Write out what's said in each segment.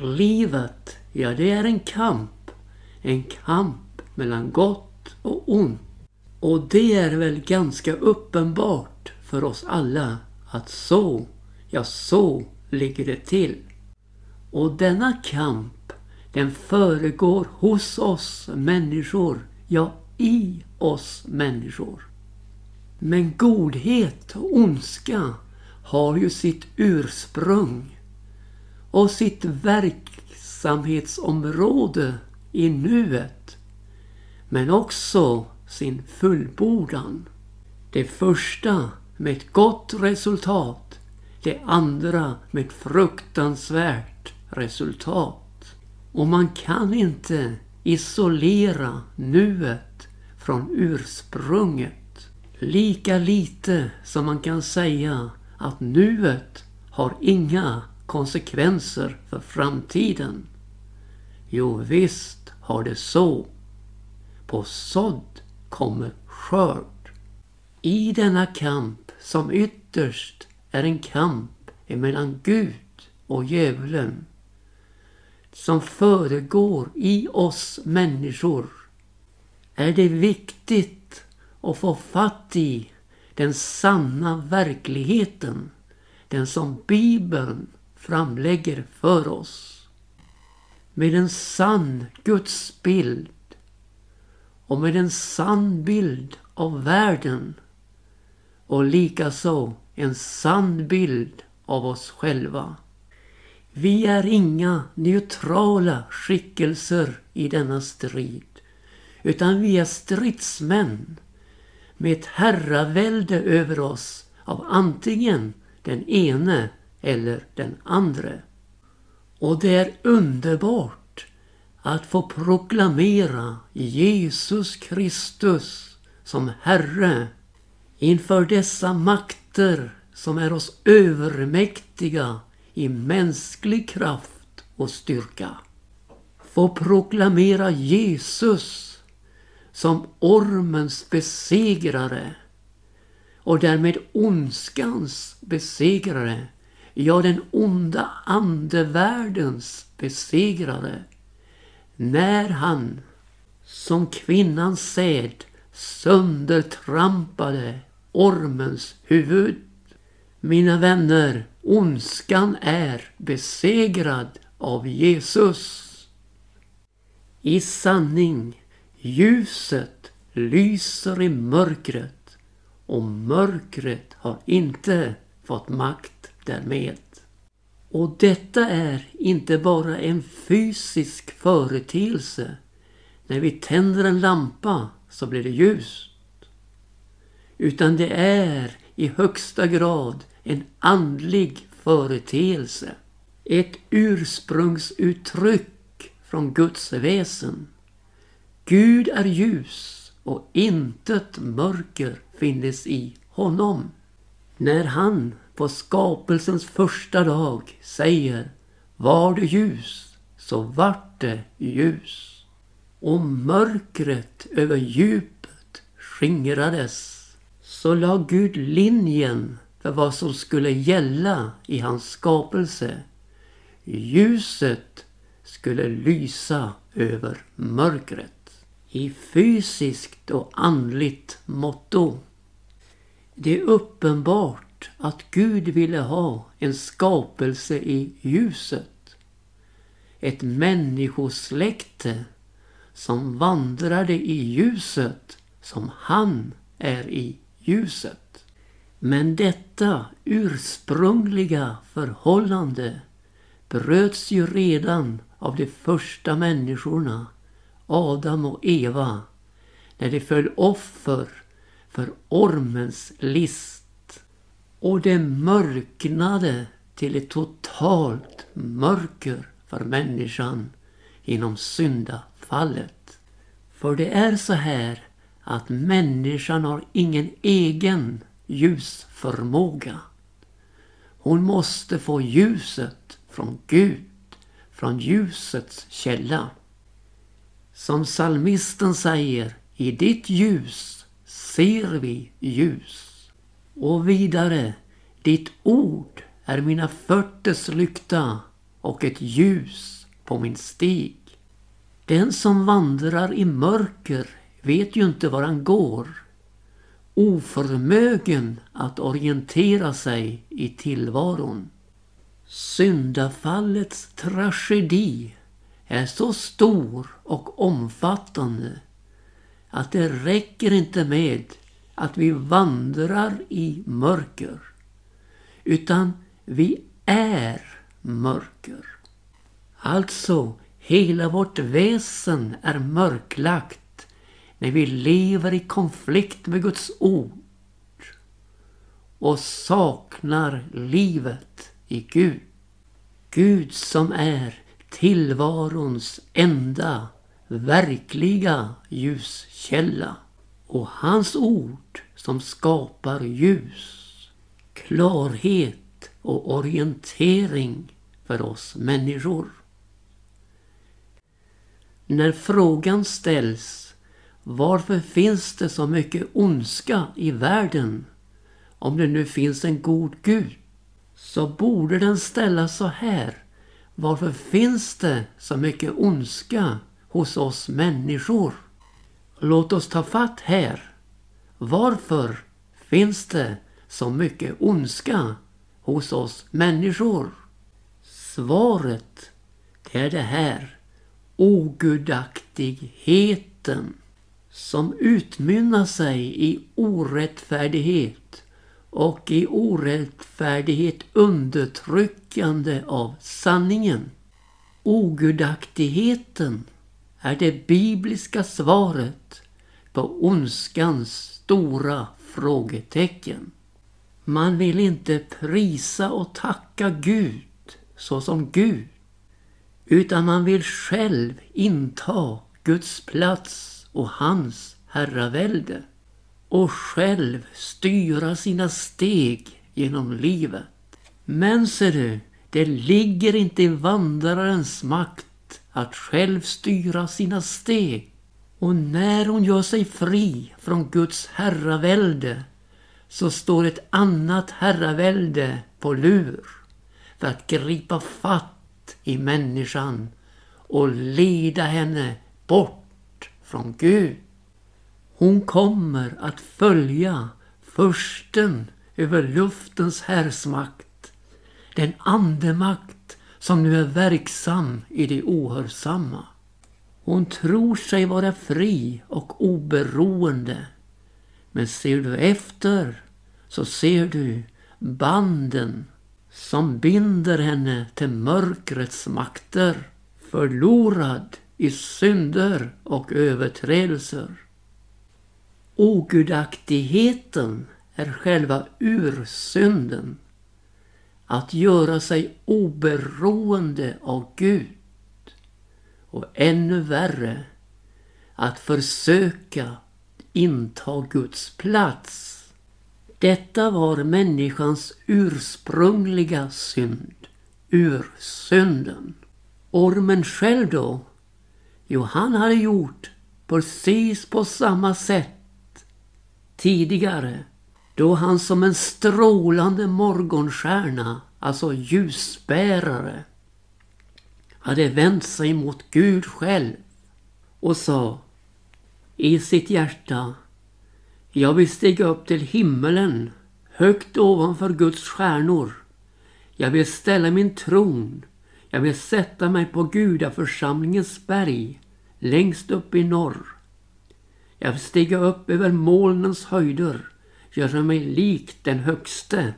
Livet, ja det är en kamp. En kamp mellan gott och ont. Och det är väl ganska uppenbart för oss alla att så, ja så ligger det till. Och denna kamp, den föregår hos oss människor, ja i oss människor. Men godhet och ondska har ju sitt ursprung och sitt verksamhetsområde i nuet. Men också sin fullbordan. Det första med ett gott resultat. Det andra med ett fruktansvärt resultat. Och man kan inte isolera nuet från ursprunget. Lika lite som man kan säga att nuet har inga konsekvenser för framtiden. Jo visst har det så. På sådd kommer skörd. I denna kamp som ytterst är en kamp emellan Gud och djävulen som föregår i oss människor är det viktigt att få fatt i den sanna verkligheten. Den som Bibeln framlägger för oss. Med en sann Guds bild och med en sann bild av världen och likaså en sann bild av oss själva. Vi är inga neutrala skickelser i denna strid utan vi är stridsmän med ett herravälde över oss av antingen den ene eller den andre. Och det är underbart att få proklamera Jesus Kristus som Herre inför dessa makter som är oss övermäktiga i mänsklig kraft och styrka. Få proklamera Jesus som ormens besegrare och därmed ondskans besegrare, ja den onda andevärldens besegrare, när han som kvinnans säd söndertrampade ormens huvud. Mina vänner, ondskan är besegrad av Jesus. I sanning Ljuset lyser i mörkret och mörkret har inte fått makt därmed. Och detta är inte bara en fysisk företeelse. När vi tänder en lampa så blir det ljust. Utan det är i högsta grad en andlig företeelse. Ett ursprungsuttryck från Guds väsen. Gud är ljus och intet mörker finnes i honom. När han på skapelsens första dag säger Var det ljus, så vart det ljus. Och mörkret över djupet skingrades. Så la Gud linjen för vad som skulle gälla i hans skapelse. Ljuset skulle lysa över mörkret i fysiskt och andligt motto. Det är uppenbart att Gud ville ha en skapelse i ljuset. Ett människosläkte som vandrade i ljuset som han är i ljuset. Men detta ursprungliga förhållande bröts ju redan av de första människorna Adam och Eva när de föll offer för ormens list. Och det mörknade till ett totalt mörker för människan inom syndafallet. För det är så här att människan har ingen egen ljusförmåga. Hon måste få ljuset från Gud, från ljusets källa. Som salmisten säger, i ditt ljus ser vi ljus. Och vidare, ditt ord är mina fötters lykta och ett ljus på min stig. Den som vandrar i mörker vet ju inte var han går. Oförmögen att orientera sig i tillvaron. Syndafallets tragedi är så stor och omfattande att det räcker inte med att vi vandrar i mörker. Utan vi är mörker. Alltså, hela vårt väsen är mörklagt när vi lever i konflikt med Guds ord och saknar livet i Gud. Gud som är tillvarons enda verkliga ljuskälla och hans ord som skapar ljus, klarhet och orientering för oss människor. När frågan ställs varför finns det så mycket ondska i världen om det nu finns en god Gud? Så borde den ställas så här. Varför finns det så mycket ondska hos oss människor? Låt oss ta fatt här. Varför finns det så mycket ondska hos oss människor? Svaret det är det här. Ogudaktigheten som utmynnar sig i orättfärdighet och i orättfärdighet undertryckande av sanningen. Ogudaktigheten är det bibliska svaret på ondskans stora frågetecken. Man vill inte prisa och tacka Gud såsom Gud. Utan man vill själv inta Guds plats och hans herravälde. Och själv styra sina steg genom livet. Men ser du, det ligger inte i vandrarens makt att själv styra sina steg. Och när hon gör sig fri från Guds herravälde så står ett annat herravälde på lur för att gripa fatt i människan och leda henne bort från Gud. Hon kommer att följa försten över luftens härsmakt, den andemakt som nu är verksam i det ohörsamma. Hon tror sig vara fri och oberoende. Men ser du efter så ser du banden som binder henne till mörkrets makter. Förlorad i synder och överträdelser. Ogudaktigheten är själva ursynden att göra sig oberoende av Gud. Och ännu värre, att försöka inta Guds plats. Detta var människans ursprungliga synd, ursynden. Ormen själv då? Jo, han hade gjort precis på samma sätt tidigare då han som en strålande morgonstjärna, alltså ljusbärare, hade vänt sig mot Gud själv och sa i sitt hjärta Jag vill stiga upp till himmelen, högt ovanför Guds stjärnor. Jag vill ställa min tron. Jag vill sätta mig på gudaförsamlingens berg, längst upp i norr. Jag vill stiga upp över molnens höjder göra mig lik den högste.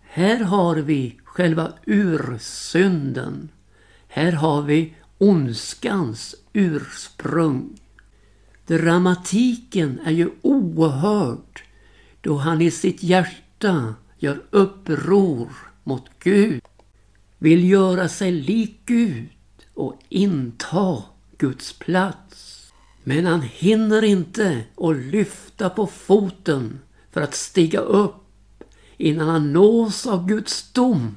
Här har vi själva ursynden. Här har vi ondskans ursprung. Dramatiken är ju oerhörd då han i sitt hjärta gör uppror mot Gud. Vill göra sig lik Gud och inta Guds plats. Men han hinner inte att lyfta på foten för att stiga upp innan han nås av Guds dom.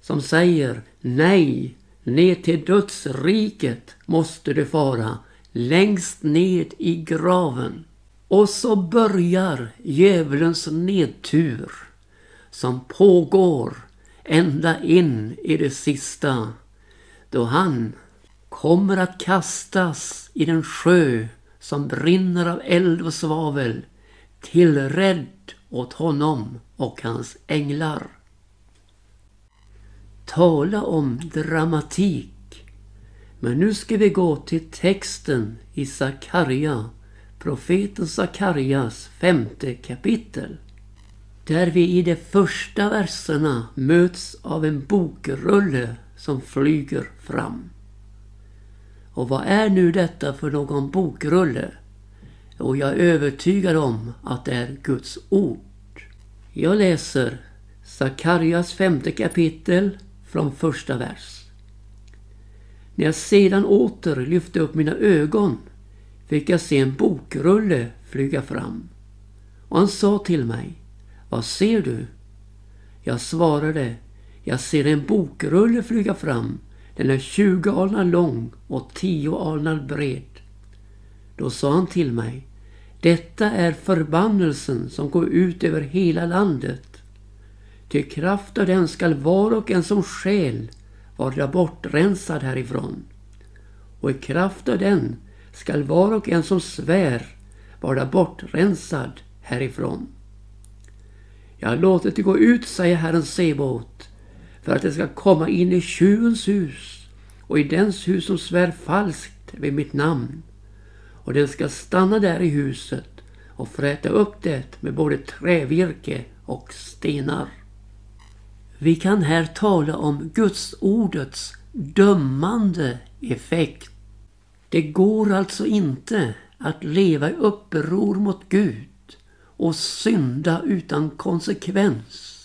Som säger nej, ner till dödsriket måste du fara, längst ned i graven. Och så börjar djävulens nedtur som pågår ända in i det sista då han kommer att kastas i den sjö som brinner av eld och svavel tillrädd åt honom och hans änglar. Tala om dramatik. Men nu ska vi gå till texten i Sakarja, profeten Sakarias femte kapitel. Där vi i de första verserna möts av en bokrulle som flyger fram. Och vad är nu detta för någon bokrulle? Och jag är övertygad om att det är Guds ord. Jag läser Sakarjas femte kapitel från första vers. När jag sedan åter lyfte upp mina ögon fick jag se en bokrulle flyga fram. Och han sa till mig, vad ser du? Jag svarade, jag ser en bokrulle flyga fram. Den är 20 alnar lång och 10 alnar bred. Då sa han till mig, detta är förbannelsen som går ut över hela landet. Till kraft av den skall var och en som skäl vara bortrensad härifrån. Och i kraft av den skall var och en som svär vara bortrensad härifrån. Jag har låtit det gå ut, säger Herren Sebot, för att det ska komma in i tjuvens hus och i dens hus som svär falskt vid mitt namn. Och den ska stanna där i huset och fräta upp det med både trävirke och stenar. Vi kan här tala om Guds ordets dömande effekt. Det går alltså inte att leva i uppror mot Gud och synda utan konsekvens.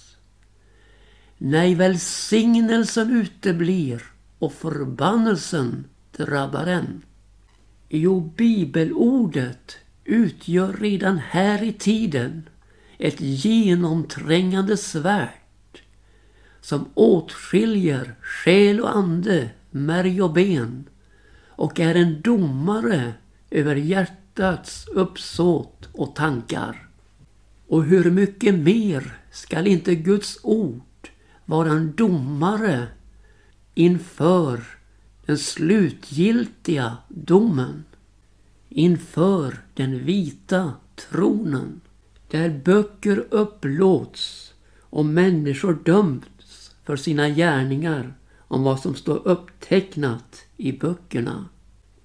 Nej, välsignelsen uteblir och förbannelsen drabbar en. Jo, bibelordet utgör redan här i tiden ett genomträngande svärd som åtskiljer själ och ande, märg och ben och är en domare över hjärtats uppsåt och tankar. Och hur mycket mer skall inte Guds ord vara en domare inför den slutgiltiga domen. Inför den vita tronen. Där böcker upplåts och människor döms för sina gärningar om vad som står upptecknat i böckerna.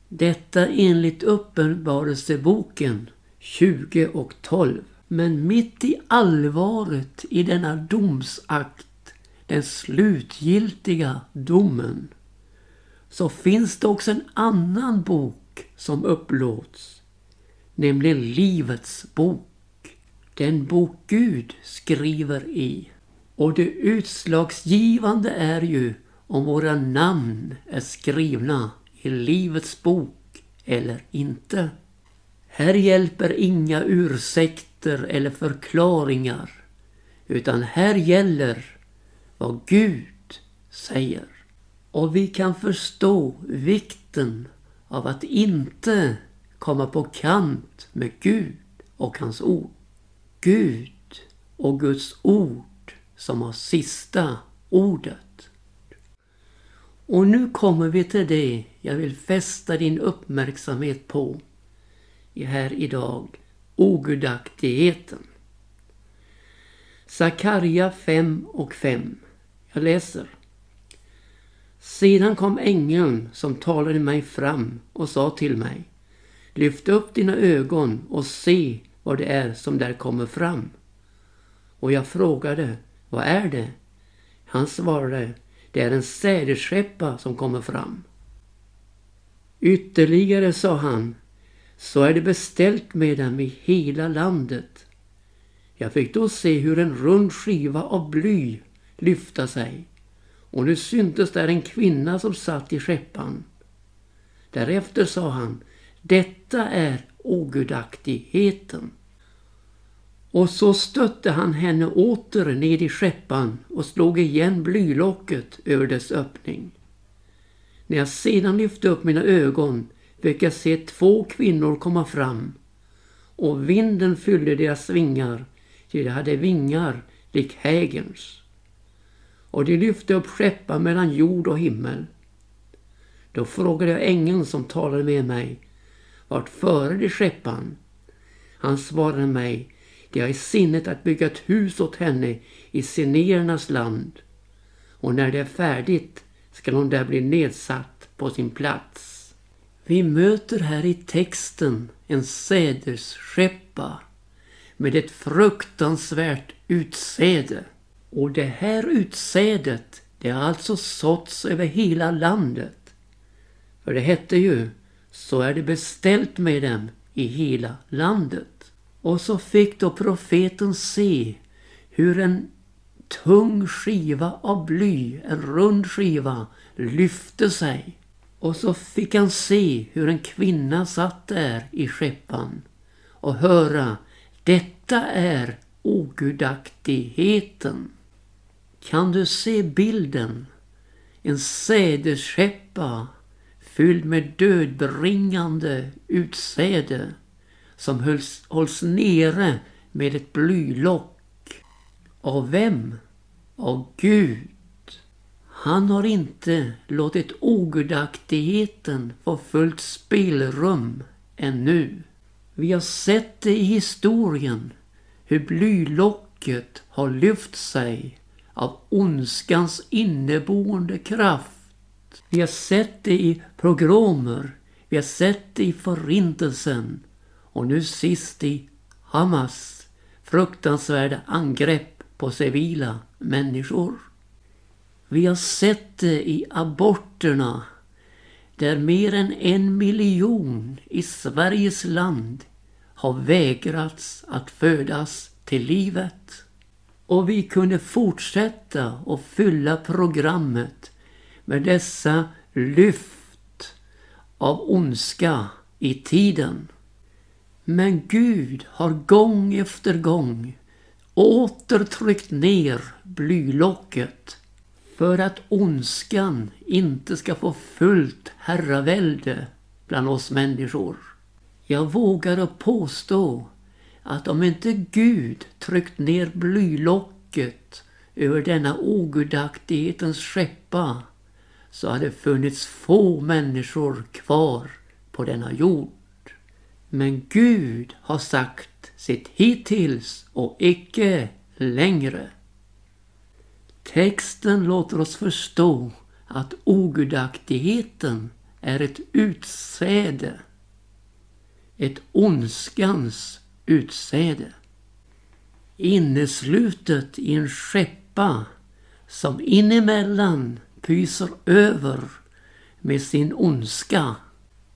Detta enligt Uppenbarelseboken 20 och 12. Men mitt i allvaret i denna domsakt den slutgiltiga domen så finns det också en annan bok som upplåts. Nämligen Livets bok. Den bok Gud skriver i. Och det utslagsgivande är ju om våra namn är skrivna i Livets bok eller inte. Här hjälper inga ursäkter eller förklaringar. Utan här gäller vad Gud säger. Och vi kan förstå vikten av att inte komma på kant med Gud och hans ord. Gud och Guds ord som har sista ordet. Och nu kommer vi till det jag vill fästa din uppmärksamhet på här idag. Ogudaktigheten. Sakarja 5 och 5. Jag läser. Sedan kom ängeln som talade mig fram och sa till mig. Lyft upp dina ögon och se vad det är som där kommer fram. Och jag frågade, vad är det? Han svarade, det är en sädesskeppa som kommer fram. Ytterligare sa han, så är det beställt med dem i hela landet. Jag fick då se hur en rund skiva av bly lyfta sig. Och nu syntes där en kvinna som satt i skeppan. Därefter sa han, detta är ogudaktigheten. Och så stötte han henne åter ned i skeppan och slog igen blylocket över dess öppning. När jag sedan lyfte upp mina ögon fick jag se två kvinnor komma fram och vinden fyllde deras vingar, ty de hade vingar lik hägens och de lyfte upp skeppar mellan jord och himmel. Då frågade jag ängeln som talade med mig, vart före de skeppan? Han svarade mig, de har i sinnet att bygga ett hus åt henne i sinernas land. Och när det är färdigt skall hon där bli nedsatt på sin plats. Vi möter här i texten en sädesskeppa med ett fruktansvärt utsäde. Och det här utsädet, det har alltså såtts över hela landet. För det hette ju, så är det beställt med dem i hela landet. Och så fick då profeten se hur en tung skiva av bly, en rund skiva, lyfte sig. Och så fick han se hur en kvinna satt där i skeppan och höra detta är ogudaktigheten. Kan du se bilden? En sädesskeppa fylld med dödbringande utsäde som hölls, hålls nere med ett blylock. Av vem? Av Gud. Han har inte låtit ogudaktigheten få fullt spelrum ännu. Vi har sett det i historien hur blylocket har lyft sig av ondskans inneboende kraft. Vi har sett det i progromer, vi har sett det i förintelsen och nu sist i Hamas fruktansvärda angrepp på civila människor. Vi har sett det i aborterna där mer än en miljon i Sveriges land har vägrats att födas till livet. Och vi kunde fortsätta och fylla programmet med dessa lyft av ondska i tiden. Men Gud har gång efter gång åter tryckt ner blylocket för att ondskan inte ska få fullt herravälde bland oss människor. Jag vågar att påstå att om inte Gud tryckt ner blylocket över denna ogudaktighetens skeppa så hade det funnits få människor kvar på denna jord. Men Gud har sagt sitt hittills och icke längre. Texten låter oss förstå att ogudaktigheten är ett utsäde. Ett ondskans utsäde. Inneslutet i en skeppa som inemellan pyser över med sin ondska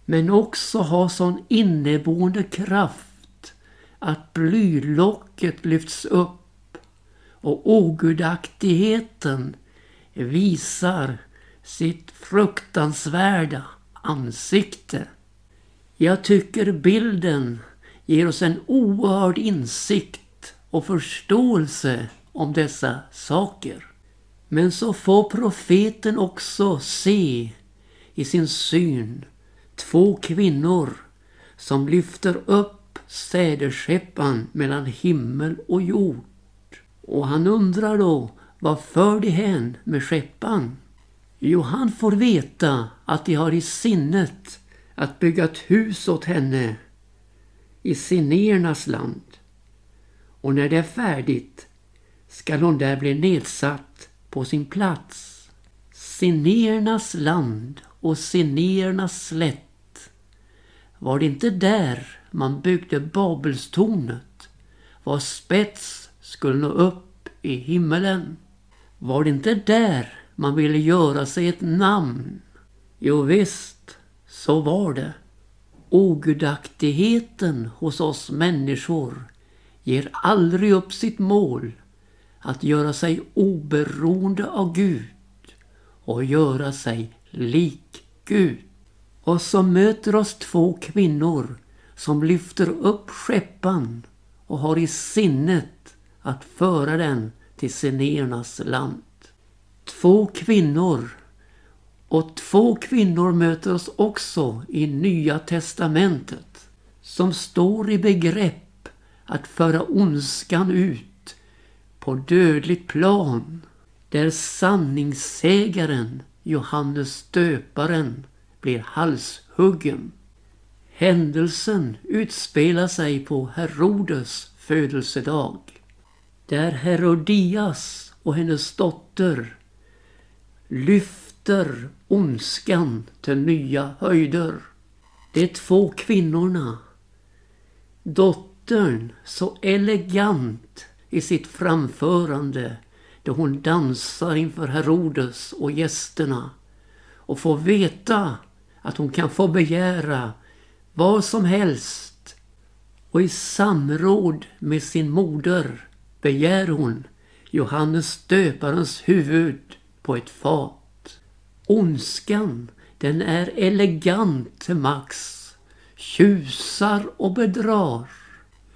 men också har sån inneboende kraft att blylocket lyfts upp och ogudaktigheten visar sitt fruktansvärda ansikte. Jag tycker bilden ger oss en oerhörd insikt och förståelse om dessa saker. Men så får profeten också se i sin syn två kvinnor som lyfter upp säderskeppan mellan himmel och jord. Och han undrar då, vad för de hän med skeppan? Jo, han får veta att de har i sinnet att bygga ett hus åt henne i sinernas land. Och när det är färdigt skall hon där bli nedsatt på sin plats. Sinernas land och sinernas slätt. Var det inte där man byggde Babelstornet? Var spets skulle nå upp i himmelen. Var det inte där man ville göra sig ett namn? Jo visst, så var det. Ogudaktigheten hos oss människor ger aldrig upp sitt mål att göra sig oberoende av Gud och göra sig lik Gud. Och så möter oss två kvinnor som lyfter upp skeppan och har i sinnet att föra den till Senernas land. Två kvinnor och två kvinnor möter oss också i Nya Testamentet som står i begrepp att föra ondskan ut på dödligt plan. där sanningssägaren Johannes döparen blir halshuggen. Händelsen utspelar sig på Herodes födelsedag. Där Herodias och hennes dotter lyfter ondskan till nya höjder. De två kvinnorna. Dottern så elegant i sitt framförande då hon dansar inför Herodes och gästerna och får veta att hon kan få begära vad som helst. Och i samråd med sin moder begär hon Johannes döparens huvud på ett fat. Ondskan, den är elegant till max, tjusar och bedrar.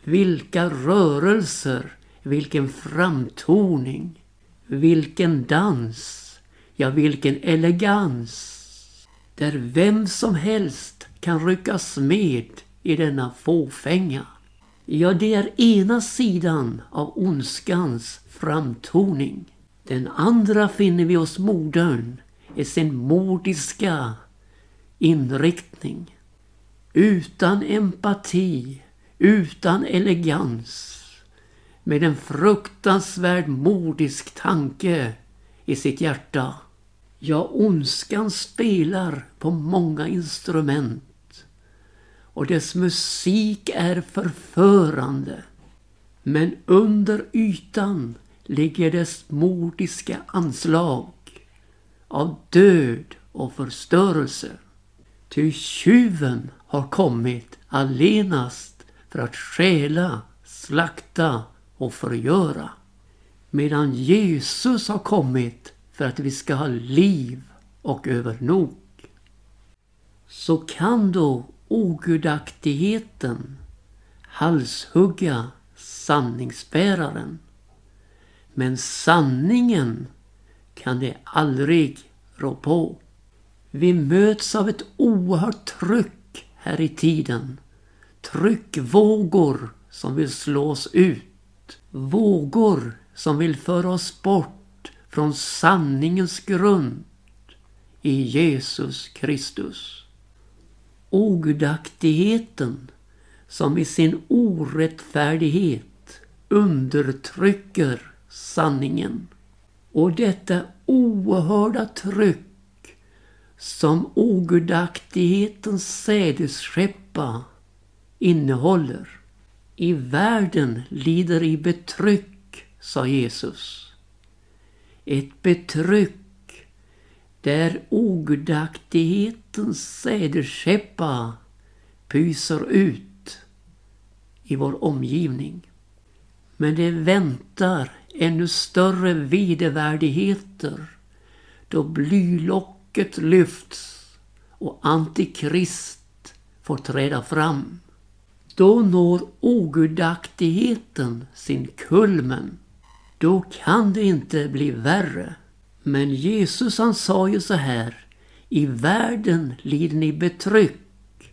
Vilka rörelser, vilken framtoning, vilken dans, ja vilken elegans. Där vem som helst kan ryckas med i denna fåfänga. Ja, det är ena sidan av ondskans framtoning. Den andra finner vi hos modern i sin mordiska inriktning. Utan empati, utan elegans. Med en fruktansvärd mordisk tanke i sitt hjärta. Ja, ondskan spelar på många instrument. Och dess musik är förförande. Men under ytan ligger dess mordiska anslag av död och förstörelse. Ty tjuven har kommit allenast för att stjäla, slakta och förgöra. Medan Jesus har kommit för att vi ska ha liv och övernog. Så kan då ogudaktigheten halshugga sanningsbäraren. Men sanningen kan det aldrig rå på. Vi möts av ett oerhört tryck här i tiden. Tryckvågor som vill slås ut. Vågor som vill föra oss bort från sanningens grund i Jesus Kristus. Ogudaktigheten som i sin orättfärdighet undertrycker sanningen. Och detta oerhörda tryck som ogudaktighetens sädesskeppa innehåller. I världen lider i betryck, sa Jesus. Ett betryck där ogudaktighetens sädesskeppa pyser ut i vår omgivning. Men det väntar ännu större vedervärdigheter då blylocket lyfts och Antikrist får träda fram. Då når ogudaktigheten sin kulmen. Då kan det inte bli värre. Men Jesus han sa ju så här. I världen lider ni betryck.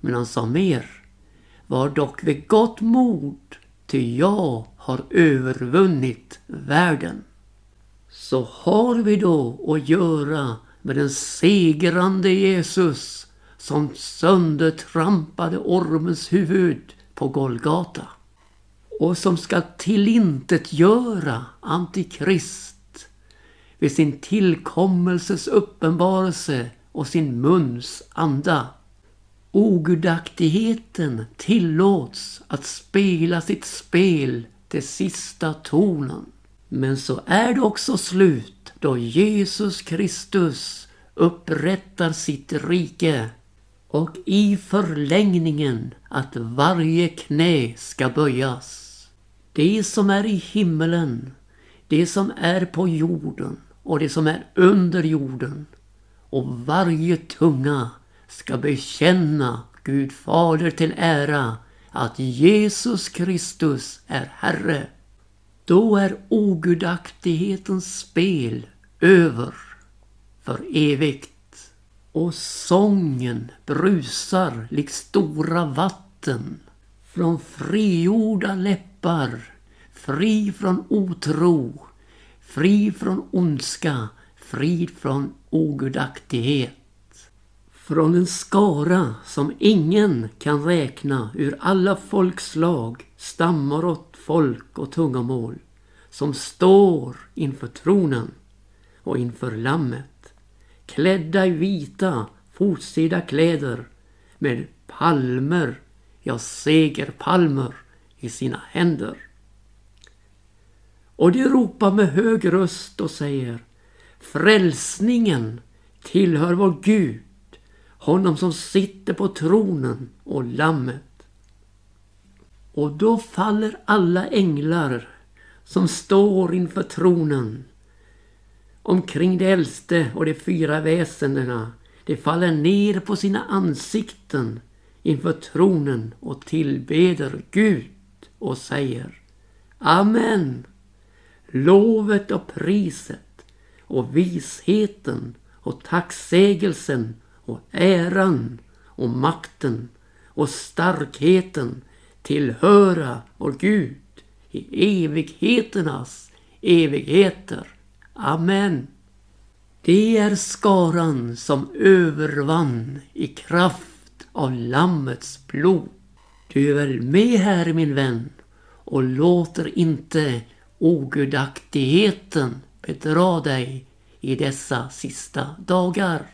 Men han sa mer. Var dock vid gott mod, ty jag har övervunnit världen. Så har vi då att göra med den segrande Jesus som söndertrampade ormens huvud på Golgata och som ska tillintetgöra Antikrist vid sin tillkommelses uppenbarelse och sin muns anda. Ogudaktigheten tillåts att spela sitt spel till sista tonen. Men så är det också slut då Jesus Kristus upprättar sitt rike och i förlängningen att varje knä ska böjas. Det som är i himmelen, det som är på jorden och det som är under jorden och varje tunga ska bekänna Gud Fader till ära att Jesus Kristus är Herre. Då är ogudaktighetens spel över för evigt. Och sången brusar lik stora vatten från frigjorda läppar, fri från otro, fri från ondska, fri från ogudaktighet. Från en skara som ingen kan räkna ur alla folkslag, stammar åt folk och tungomål som står inför tronen och inför lammet klädda i vita fotsida kläder med palmer, ja segerpalmer i sina händer. Och de ropar med hög röst och säger Frälsningen tillhör vår Gud, honom som sitter på tronen och lammet. Och då faller alla änglar som står inför tronen omkring de äldste och de fyra väsendena. De faller ner på sina ansikten inför tronen och tillbeder Gud och säger Amen. Lovet och priset och visheten och tacksägelsen och äran och makten och starkheten tillhöra vår Gud i evigheternas evigheter. Amen. Det är skaran som övervann i kraft av Lammets blod. Du är väl med här min vän och låter inte ogudaktigheten bedra dig i dessa sista dagar.